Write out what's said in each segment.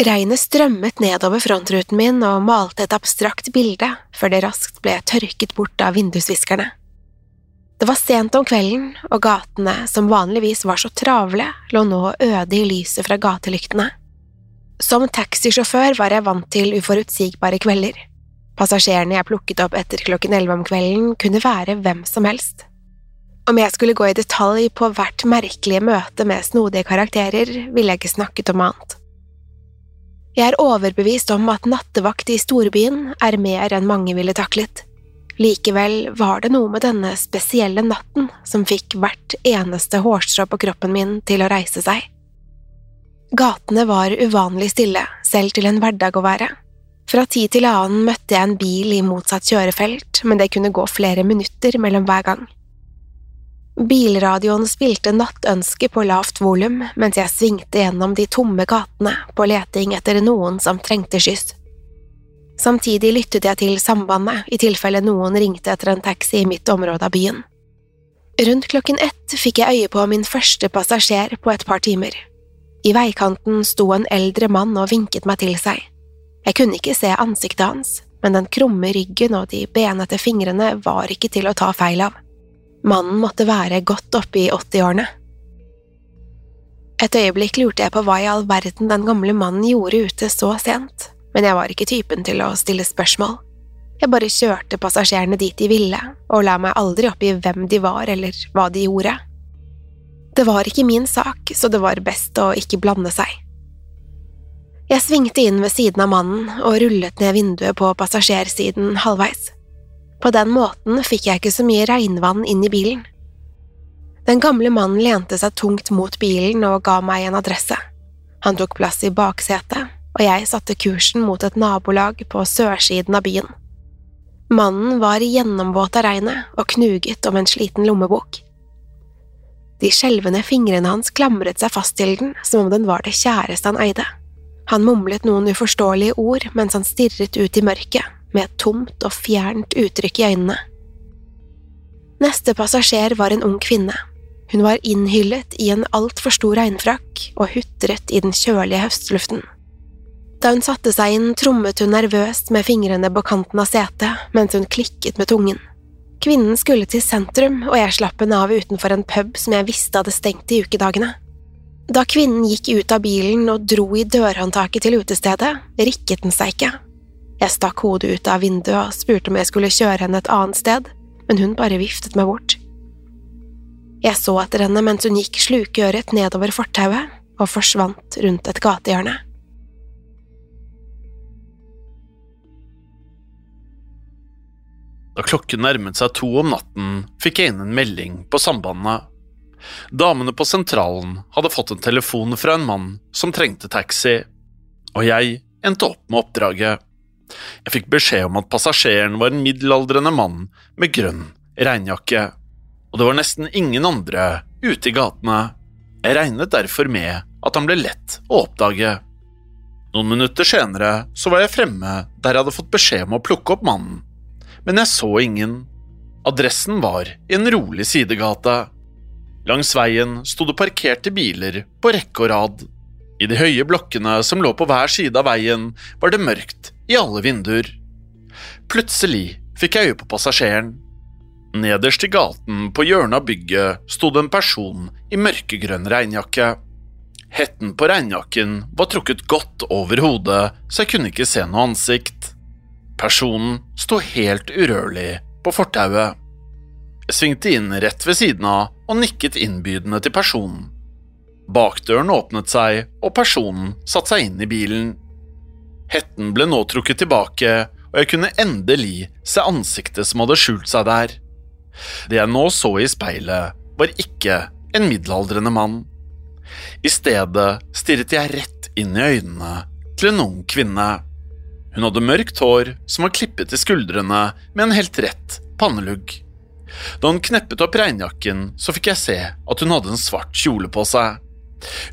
Regnet strømmet nedover frontruten min og malte et abstrakt bilde før det raskt ble tørket bort av vindusviskerne. Det var sent om kvelden, og gatene, som vanligvis var så travle, lå nå øde i lyset fra gatelyktene. Som taxisjåfør var jeg vant til uforutsigbare kvelder. Passasjerene jeg plukket opp etter klokken elleve om kvelden, kunne være hvem som helst. Om jeg skulle gå i detalj på hvert merkelige møte med snodige karakterer, ville jeg ikke snakket om annet. Jeg er overbevist om at nattevakt i storbyen er mer enn mange ville taklet. Likevel var det noe med denne spesielle natten som fikk hvert eneste hårstrå på kroppen min til å reise seg. Gatene var uvanlig stille, selv til en hverdag å være. Fra tid til annen møtte jeg en bil i motsatt kjørefelt, men det kunne gå flere minutter mellom hver gang. Bilradioen spilte Nattønske på lavt volum mens jeg svingte gjennom de tomme gatene på leting etter noen som trengte skyss. Samtidig lyttet jeg til sambandet i tilfelle noen ringte etter en taxi i mitt område av byen. Rundt klokken ett fikk jeg øye på min første passasjer på et par timer. I veikanten sto en eldre mann og vinket meg til seg. Jeg kunne ikke se ansiktet hans, men den krumme ryggen og de benete fingrene var ikke til å ta feil av. Mannen måtte være godt oppe i åttiårene. Et øyeblikk lurte jeg på hva i all verden den gamle mannen gjorde ute så sent, men jeg var ikke typen til å stille spørsmål. Jeg bare kjørte passasjerene dit de ville, og la meg aldri opp i hvem de var eller hva de gjorde. Det var ikke min sak, så det var best å ikke blande seg. Jeg svingte inn ved siden av mannen og rullet ned vinduet på passasjersiden halvveis. På den måten fikk jeg ikke så mye regnvann inn i bilen. Den gamle mannen lente seg tungt mot bilen og ga meg en adresse. Han tok plass i baksetet, og jeg satte kursen mot et nabolag på sørsiden av byen. Mannen var gjennomvåt av regnet og knuget om en sliten lommebok. De skjelvende fingrene hans klamret seg fast til den som om den var det kjæreste han eide. Han mumlet noen uforståelige ord mens han stirret ut i mørket, med et tomt og fjernt uttrykk i øynene. Neste passasjer var en ung kvinne. Hun var innhyllet i en altfor stor regnfrakk og hutret i den kjølige høstluften. Da hun satte seg inn, trommet hun nervøst med fingrene på kanten av setet mens hun klikket med tungen. Kvinnen skulle til sentrum, og jeg slapp henne av utenfor en pub som jeg visste hadde stengt i ukedagene. Da kvinnen gikk ut av bilen og dro i dørhåndtaket til utestedet, rikket den seg ikke. Jeg stakk hodet ut av vinduet og spurte om jeg skulle kjøre henne et annet sted, men hun bare viftet meg bort. Jeg så etter henne mens hun gikk slukøret nedover fortauet og forsvant rundt et gatehjørne. Da klokken nærmet seg to om natten, fikk jeg inn en melding på sambandet. Damene på sentralen hadde fått en telefon fra en mann som trengte taxi, og jeg endte opp med oppdraget. Jeg fikk beskjed om at passasjeren var en middelaldrende mann med grønn regnjakke, og det var nesten ingen andre ute i gatene. Jeg regnet derfor med at han ble lett å oppdage. Noen minutter senere så var jeg fremme der jeg hadde fått beskjed om å plukke opp mannen, men jeg så ingen. Adressen var i en rolig sidegate. Langs veien sto det parkerte biler på rekke og rad. I de høye blokkene som lå på hver side av veien, var det mørkt i alle vinduer. Plutselig fikk jeg øye på passasjeren. Nederst i gaten, på hjørnet av bygget, sto det en person i mørkegrønn regnjakke. Hetten på regnjakken var trukket godt over hodet, så jeg kunne ikke se noe ansikt. Personen sto helt urørlig på fortauet. Jeg svingte inn rett ved siden av og nikket innbydende til personen. Bakdøren åpnet seg, og personen satte seg inn i bilen. Hetten ble nå trukket tilbake, og jeg kunne endelig se ansiktet som hadde skjult seg der. Det jeg nå så i speilet, var ikke en middelaldrende mann. I stedet stirret jeg rett inn i øynene til en ung kvinne. Hun hadde mørkt hår som var klippet til skuldrene med en helt rett pannelugg. Da hun kneppet opp regnjakken, så fikk jeg se at hun hadde en svart kjole på seg.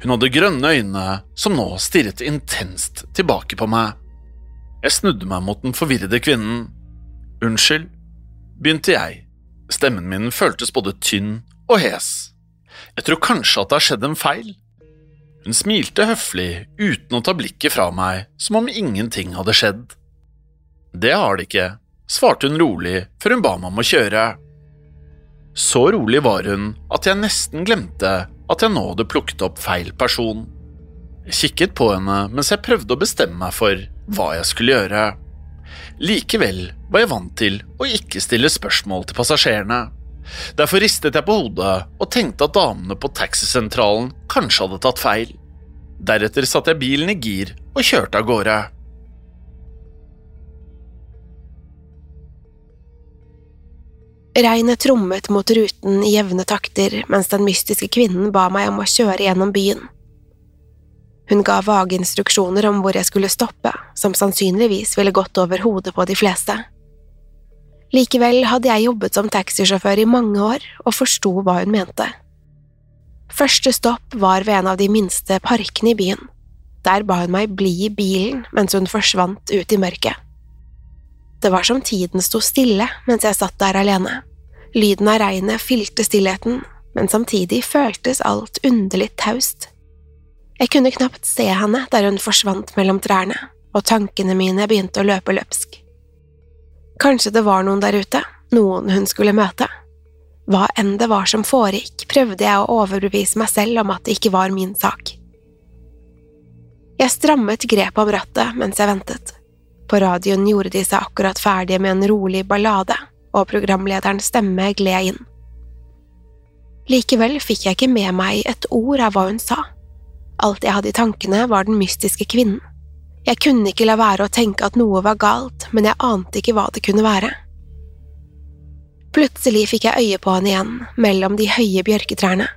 Hun hadde grønne øyne som nå stirret intenst tilbake på meg. Jeg snudde meg mot den forvirrede kvinnen. Unnskyld, begynte jeg. Stemmen min føltes både tynn og hes. Jeg tror kanskje at det har skjedd en feil. Hun smilte høflig uten å ta blikket fra meg, som om ingenting hadde skjedd. Det har det ikke, svarte hun rolig før hun ba meg om å kjøre. Så rolig var hun at jeg nesten glemte at jeg nå hadde plukket opp feil person. Jeg kikket på henne mens jeg prøvde å bestemme meg for hva jeg skulle gjøre. Likevel var jeg vant til å ikke stille spørsmål til passasjerene. Derfor ristet jeg på hodet og tenkte at damene på taxisentralen kanskje hadde tatt feil. Deretter satte jeg bilen i gir og kjørte av gårde. Regnet trommet mot ruten i jevne takter mens den mystiske kvinnen ba meg om å kjøre gjennom byen. Hun ga vage instruksjoner om hvor jeg skulle stoppe, som sannsynligvis ville gått over hodet på de fleste. Likevel hadde jeg jobbet som taxisjåfør i mange år og forsto hva hun mente. Første stopp var ved en av de minste parkene i byen. Der ba hun meg bli i bilen mens hun forsvant ut i mørket. Det var som tiden sto stille mens jeg satt der alene. Lyden av regnet fylte stillheten, men samtidig føltes alt underlig taust. Jeg kunne knapt se henne der hun forsvant mellom trærne, og tankene mine begynte å løpe løpsk. Kanskje det var noen der ute, noen hun skulle møte. Hva enn det var som foregikk, prøvde jeg å overbevise meg selv om at det ikke var min sak. Jeg strammet grepet om rattet mens jeg ventet. På radioen gjorde de seg akkurat ferdige med en rolig ballade, og programlederens stemme gled inn. Likevel fikk jeg ikke med meg et ord av hva hun sa. Alt jeg hadde i tankene, var den mystiske kvinnen. Jeg kunne ikke la være å tenke at noe var galt, men jeg ante ikke hva det kunne være. Plutselig fikk jeg øye på henne igjen, mellom de høye bjørketrærne.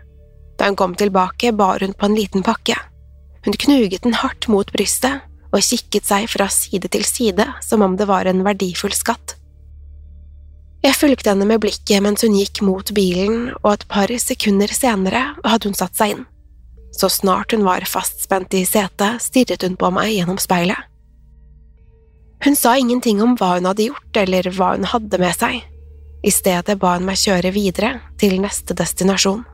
Da hun kom tilbake, bar hun på en liten pakke. Hun knuget den hardt mot brystet og kikket seg fra side til side som om det var en verdifull skatt. Jeg fulgte henne med blikket mens hun gikk mot bilen, og et par sekunder senere hadde hun satt seg inn. Så snart hun var fastspent i setet, stirret hun på meg gjennom speilet. Hun sa ingenting om hva hun hadde gjort eller hva hun hadde med seg. I stedet ba hun meg kjøre videre til neste destinasjon.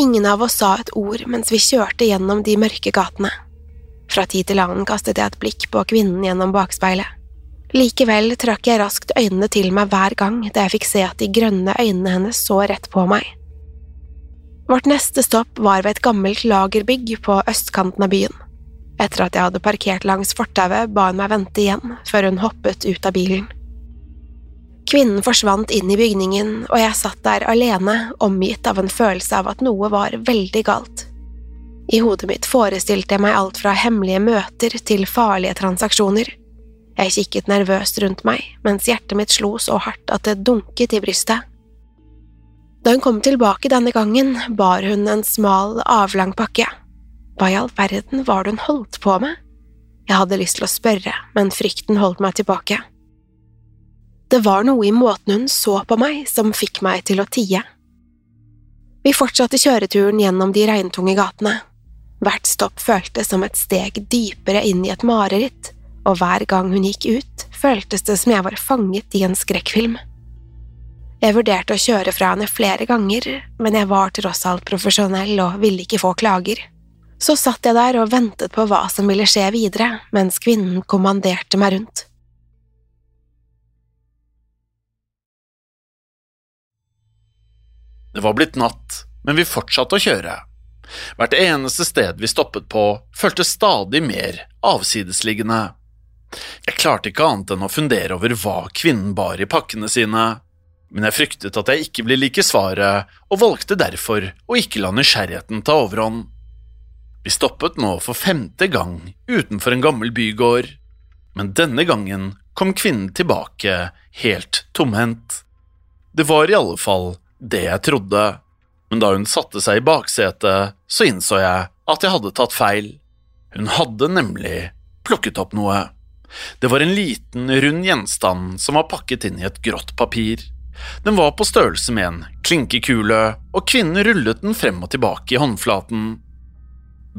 Ingen av oss sa et ord mens vi kjørte gjennom de mørke gatene. Fra tid til annen kastet jeg et blikk på kvinnen gjennom bakspeilet. Likevel trakk jeg raskt øynene til meg hver gang da jeg fikk se at de grønne øynene hennes så rett på meg. Vårt neste stopp var ved et gammelt lagerbygg på østkanten av byen. Etter at jeg hadde parkert langs fortauet, ba hun meg vente igjen før hun hoppet ut av bilen. Kvinnen forsvant inn i bygningen, og jeg satt der alene, omgitt av en følelse av at noe var veldig galt. I hodet mitt forestilte jeg meg alt fra hemmelige møter til farlige transaksjoner. Jeg kikket nervøst rundt meg, mens hjertet mitt slo så hardt at det dunket i brystet. Da hun kom tilbake denne gangen, bar hun en smal, avlang pakke. Hva i all verden var det hun holdt på med? Jeg hadde lyst til å spørre, men frykten holdt meg tilbake. Det var noe i måten hun så på meg som fikk meg til å tie. Vi fortsatte kjøreturen gjennom de regntunge gatene. Hvert stopp føltes som et steg dypere inn i et mareritt, og hver gang hun gikk ut, føltes det som jeg var fanget i en skrekkfilm. Jeg vurderte å kjøre fra henne flere ganger, men jeg var tross alt profesjonell og ville ikke få klager. Så satt jeg der og ventet på hva som ville skje videre, mens kvinnen kommanderte meg rundt. Det var blitt natt, men vi fortsatte å kjøre. Hvert eneste sted vi stoppet på, føltes stadig mer avsidesliggende. Jeg klarte ikke annet enn å fundere over hva kvinnen bar i pakkene sine, men jeg fryktet at jeg ikke ville like svaret, og valgte derfor å ikke la nysgjerrigheten ta overhånd. Vi stoppet nå for femte gang utenfor en gammel bygård, men denne gangen kom kvinnen tilbake helt tomhendt. Det var i alle fall det jeg trodde, men da hun satte seg i baksetet, så innså jeg at jeg hadde tatt feil. Hun hadde nemlig plukket opp noe. Det var en liten, rund gjenstand som var pakket inn i et grått papir. Den var på størrelse med en klinkekule, og kvinnen rullet den frem og tilbake i håndflaten.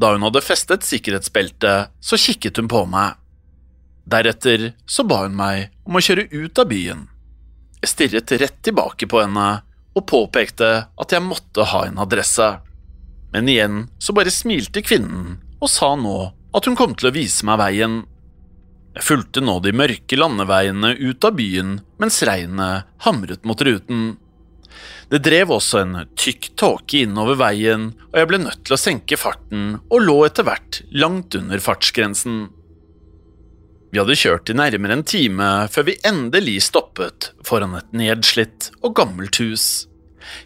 Da hun hadde festet sikkerhetsbeltet, så kikket hun på meg. Deretter så ba hun meg om å kjøre ut av byen. Jeg stirret rett tilbake på henne og påpekte at jeg måtte ha en adresse. Men igjen så bare smilte kvinnen og sa nå at hun kom til å vise meg veien. Jeg fulgte nå de mørke landeveiene ut av byen mens regnet hamret mot ruten. Det drev også en tykk tåke innover veien, og jeg ble nødt til å senke farten og lå etter hvert langt under fartsgrensen. Vi hadde kjørt i nærmere en time før vi endelig stoppet foran et nedslitt og gammelt hus.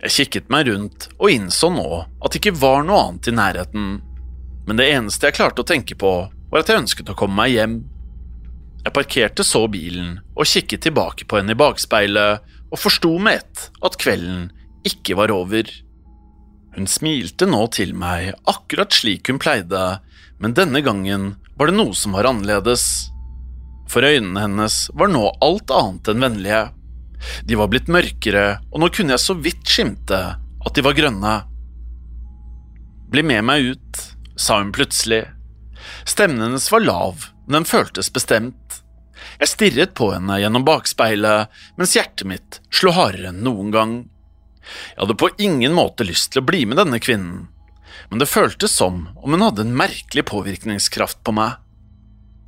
Jeg kikket meg rundt og innså nå at det ikke var noe annet i nærheten, men det eneste jeg klarte å tenke på, var at jeg ønsket å komme meg hjem. Jeg parkerte så bilen og kikket tilbake på henne i bakspeilet og forsto med ett at kvelden ikke var over. Hun smilte nå til meg akkurat slik hun pleide, men denne gangen var det noe som var annerledes for øynene hennes var nå alt annet enn vennlige. De var blitt mørkere, og nå kunne jeg så vidt skimte at de var grønne. Bli med meg ut, sa hun plutselig. Stemmen hennes var lav, den føltes bestemt. Jeg stirret på henne gjennom bakspeilet, mens hjertet mitt slo hardere enn noen gang. Jeg hadde på ingen måte lyst til å bli med denne kvinnen, men det føltes som om hun hadde en merkelig påvirkningskraft på meg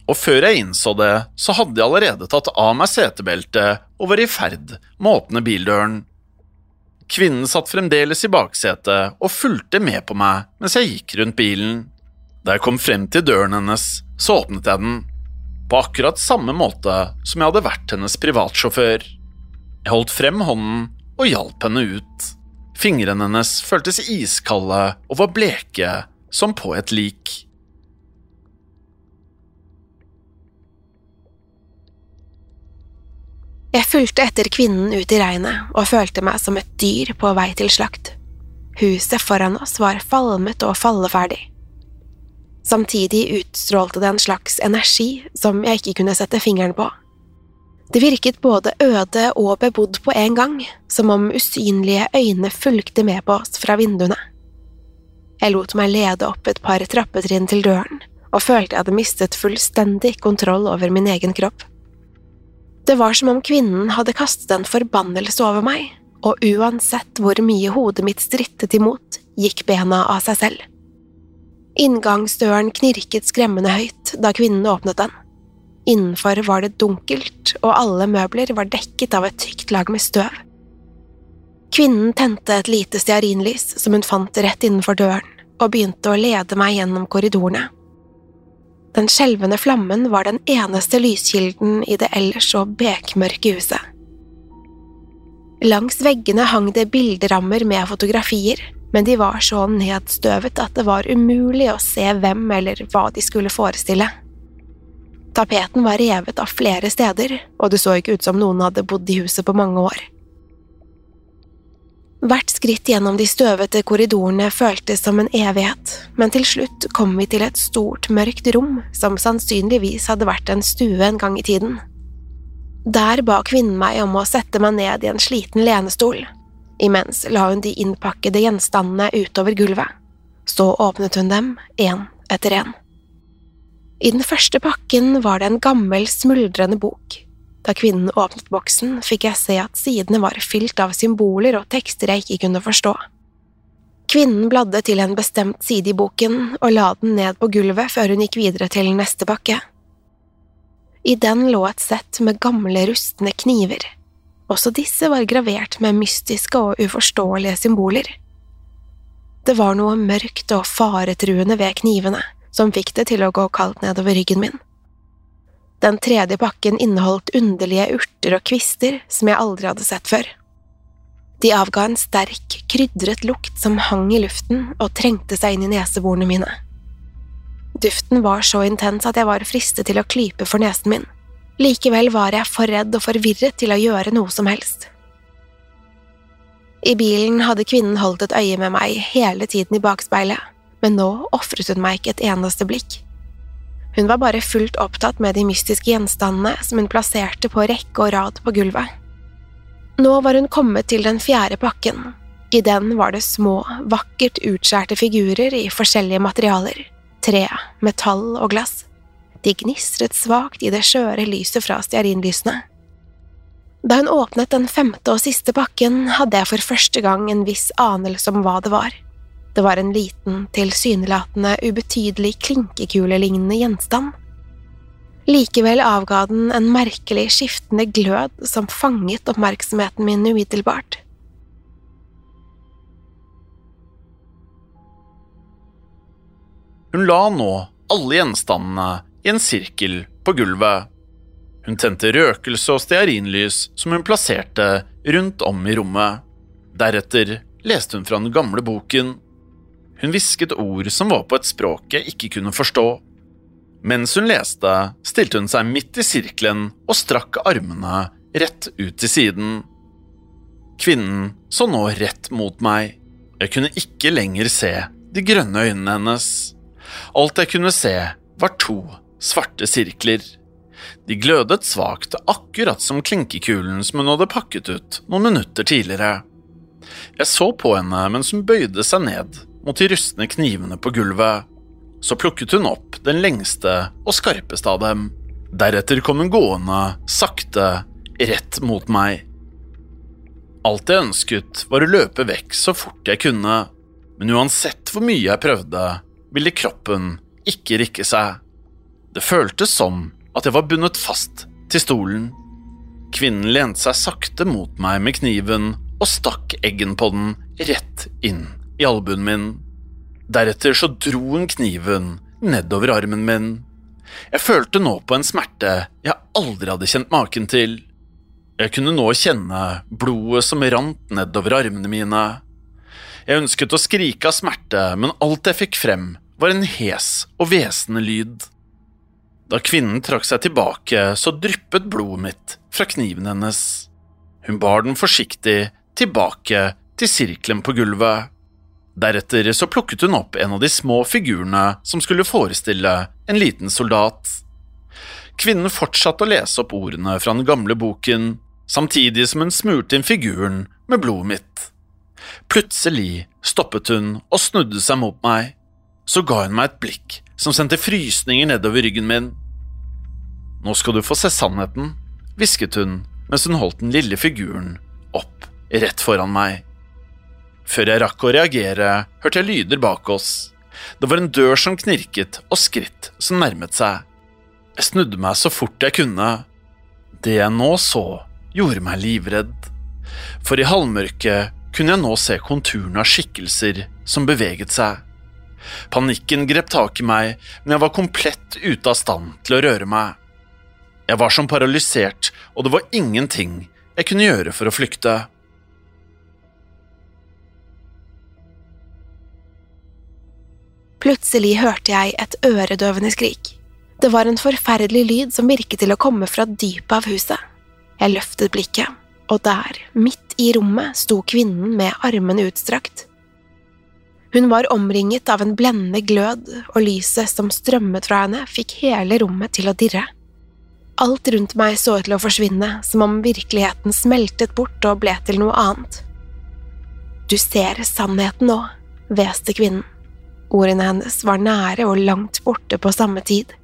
og før jeg innså det, så hadde jeg allerede tatt av meg setebeltet og var i ferd med å åpne bildøren. Kvinnen satt fremdeles i baksetet og fulgte med på meg mens jeg gikk rundt bilen. Da jeg kom frem til døren hennes, så åpnet jeg den, på akkurat samme måte som jeg hadde vært hennes privatsjåfør. Jeg holdt frem hånden og hjalp henne ut. Fingrene hennes føltes iskalde og var bleke som på et lik. Jeg fulgte etter kvinnen ut i regnet og følte meg som et dyr på vei til slakt. Huset foran oss var falmet og falleferdig. Samtidig utstrålte det en slags energi som jeg ikke kunne sette fingeren på. Det virket både øde og bebodd på en gang, som om usynlige øyne fulgte med på oss fra vinduene. Jeg lot meg lede opp et par trappetrinn til døren, og følte jeg hadde mistet fullstendig kontroll over min egen kropp. Det var som om kvinnen hadde kastet en forbannelse over meg, og uansett hvor mye hodet mitt strittet imot, gikk bena av seg selv. Inngangsdøren knirket skremmende høyt da kvinnen åpnet den. Innenfor var det dunkelt, og alle møbler var dekket av et tykt lag med støv. Kvinnen tente et lite stearinlys som hun fant rett innenfor døren, og begynte å lede meg gjennom korridorene. Den skjelvende flammen var den eneste lyskilden i det ellers så bekmørke huset. Langs veggene hang det bilderammer med fotografier, men de var så nedstøvet at det var umulig å se hvem eller hva de skulle forestille. Tapeten var revet av flere steder, og det så ikke ut som noen hadde bodd i huset på mange år. Hvert skritt gjennom de støvete korridorene føltes som en evighet, men til slutt kom vi til et stort, mørkt rom som sannsynligvis hadde vært en stue en gang i tiden. Der ba kvinnen meg om å sette meg ned i en sliten lenestol. Imens la hun de innpakkede gjenstandene utover gulvet. Så åpnet hun dem, én etter én. I den første pakken var det en gammel, smuldrende bok. Da kvinnen åpnet boksen, fikk jeg se at sidene var fylt av symboler og tekster jeg ikke kunne forstå. Kvinnen bladde til en bestemt side i boken og la den ned på gulvet før hun gikk videre til neste pakke. I den lå et sett med gamle, rustne kniver. Også disse var gravert med mystiske og uforståelige symboler. Det var noe mørkt og faretruende ved knivene som fikk det til å gå kaldt nedover ryggen min. Den tredje pakken inneholdt underlige urter og kvister som jeg aldri hadde sett før. De avga en sterk, krydret lukt som hang i luften og trengte seg inn i neseborene mine. Duften var så intens at jeg var fristet til å klype for nesen min. Likevel var jeg for redd og forvirret til å gjøre noe som helst. I bilen hadde kvinnen holdt et øye med meg hele tiden i bakspeilet, men nå ofret hun meg ikke et eneste blikk. Hun var bare fullt opptatt med de mystiske gjenstandene som hun plasserte på rekke og rad på gulvet. Nå var hun kommet til den fjerde pakken. I den var det små, vakkert utskjærte figurer i forskjellige materialer tre, metall og glass. De gnistret svakt i det skjøre lyset fra stearinlysene. Da hun åpnet den femte og siste pakken, hadde jeg for første gang en viss anelse om hva det var. Det var en liten, tilsynelatende ubetydelig klinkekulelignende gjenstand. Likevel avga den en merkelig skiftende glød som fanget oppmerksomheten min umiddelbart. Hun la nå alle gjenstandene i en sirkel på gulvet. Hun tente røkelse og stearinlys som hun plasserte rundt om i rommet. Deretter leste hun fra den gamle boken. Hun hvisket ord som var på et språk jeg ikke kunne forstå. Mens hun leste, stilte hun seg midt i sirkelen og strakk armene rett ut til siden. Kvinnen så nå rett mot meg. Jeg kunne ikke lenger se de grønne øynene hennes. Alt jeg kunne se, var to svarte sirkler. De glødet svakt, akkurat som klinkekulen som hun hadde pakket ut noen minutter tidligere. Jeg så på henne mens hun bøyde seg ned mot de rustne knivene på gulvet. Så plukket hun opp den lengste og skarpeste av dem. Deretter kom hun gående, sakte, rett mot meg. Alt jeg ønsket, var å løpe vekk så fort jeg kunne, men uansett hvor mye jeg prøvde, ville kroppen ikke rikke seg. Det føltes som at jeg var bundet fast til stolen. Kvinnen lente seg sakte mot meg med kniven og stakk eggen på den rett inn i albuen min. Deretter så dro hun kniven nedover armen min. Jeg følte nå på en smerte jeg aldri hadde kjent maken til. Jeg kunne nå kjenne blodet som rant nedover armene mine. Jeg ønsket å skrike av smerte, men alt jeg fikk frem, var en hes og hvesende lyd. Da kvinnen trakk seg tilbake, så dryppet blodet mitt fra kniven hennes. Hun bar den forsiktig tilbake til sirkelen på gulvet. Deretter så plukket hun opp en av de små figurene som skulle forestille en liten soldat. Kvinnen fortsatte å lese opp ordene fra den gamle boken, samtidig som hun smurte inn figuren med blodet mitt. Plutselig stoppet hun og snudde seg mot meg så ga hun meg et blikk som sendte frysninger nedover ryggen min. Nå skal du få se sannheten, hvisket hun mens hun holdt den lille figuren opp rett foran meg. Før jeg rakk å reagere, hørte jeg lyder bak oss. Det var en dør som knirket og skritt som nærmet seg. Jeg snudde meg så fort jeg kunne. Det jeg nå så, gjorde meg livredd. For i halvmørket kunne jeg nå se konturene av skikkelser som beveget seg. Panikken grep tak i meg, men jeg var komplett ute av stand til å røre meg. Jeg var som paralysert, og det var ingenting jeg kunne gjøre for å flykte. Plutselig hørte jeg et øredøvende skrik. Det var en forferdelig lyd som virket til å komme fra dypet av huset. Jeg løftet blikket, og der, midt i rommet, sto kvinnen med armene utstrakt, hun var omringet av en blendende glød, og lyset som strømmet fra henne, fikk hele rommet til å dirre. Alt rundt meg så ut til å forsvinne, som om virkeligheten smeltet bort og ble til noe annet. Du ser sannheten nå, hveste kvinnen. Ordene hennes var nære og langt borte på samme tid.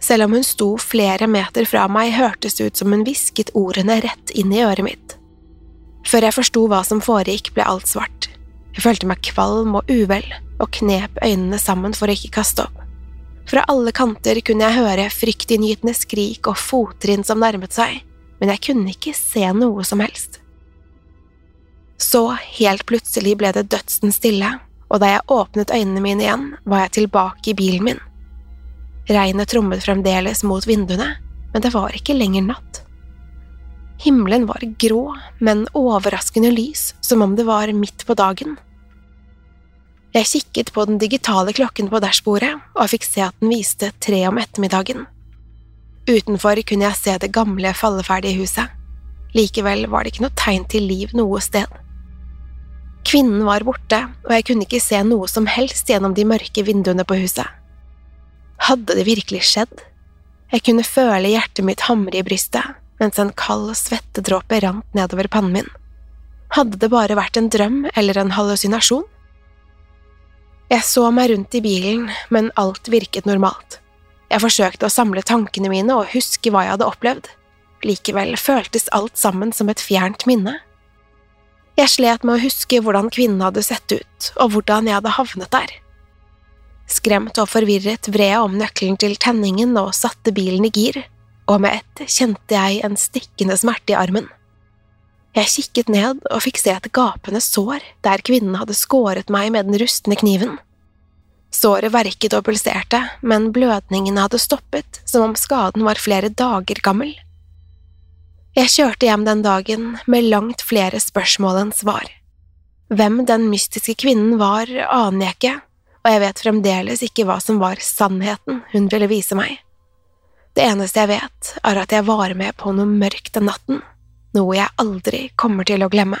Selv om hun sto flere meter fra meg, hørtes det ut som hun hvisket ordene rett inn i øret mitt. Før jeg forsto hva som foregikk, ble alt svart. Jeg følte meg kvalm og uvel, og knep øynene sammen for å ikke kaste opp. Fra alle kanter kunne jeg høre fryktinngytende skrik og fottrinn som nærmet seg, men jeg kunne ikke se noe som helst. Så, helt plutselig ble det dødsen stille, og da jeg åpnet øynene mine igjen, var jeg tilbake i bilen min. Regnet trommet fremdeles mot vinduene, men det var ikke lenger natt. Himmelen var grå, men overraskende lys, som om det var midt på dagen. Jeg kikket på den digitale klokken på dashbordet og fikk se at den viste tre om ettermiddagen. Utenfor kunne jeg se det gamle, falleferdige huset. Likevel var det ikke noe tegn til liv noe sted. Kvinnen var borte, og jeg kunne ikke se noe som helst gjennom de mørke vinduene på huset. Hadde det virkelig skjedd? Jeg kunne føle hjertet mitt hamre i brystet, mens en kald svettedråpe rant nedover pannen min. Hadde det bare vært en drøm eller en hallusinasjon? Jeg så meg rundt i bilen, men alt virket normalt. Jeg forsøkte å samle tankene mine og huske hva jeg hadde opplevd. Likevel føltes alt sammen som et fjernt minne. Jeg slet med å huske hvordan kvinnen hadde sett ut, og hvordan jeg hadde havnet der. Skremt og forvirret vred jeg om nøkkelen til tenningen og satte bilen i gir, og med ett kjente jeg en stikkende smerte i armen. Jeg kikket ned og fikk se et gapende sår der kvinnen hadde skåret meg med den rustne kniven. Såret verket og pulserte, men blødningene hadde stoppet, som om skaden var flere dager gammel. Jeg kjørte hjem den dagen med langt flere spørsmål enn svar. Hvem den mystiske kvinnen var, aner jeg ikke, og jeg vet fremdeles ikke hva som var sannheten hun ville vise meg. Det eneste jeg vet, er at jeg var med på noe mørkt den natten, noe jeg aldri kommer til å glemme.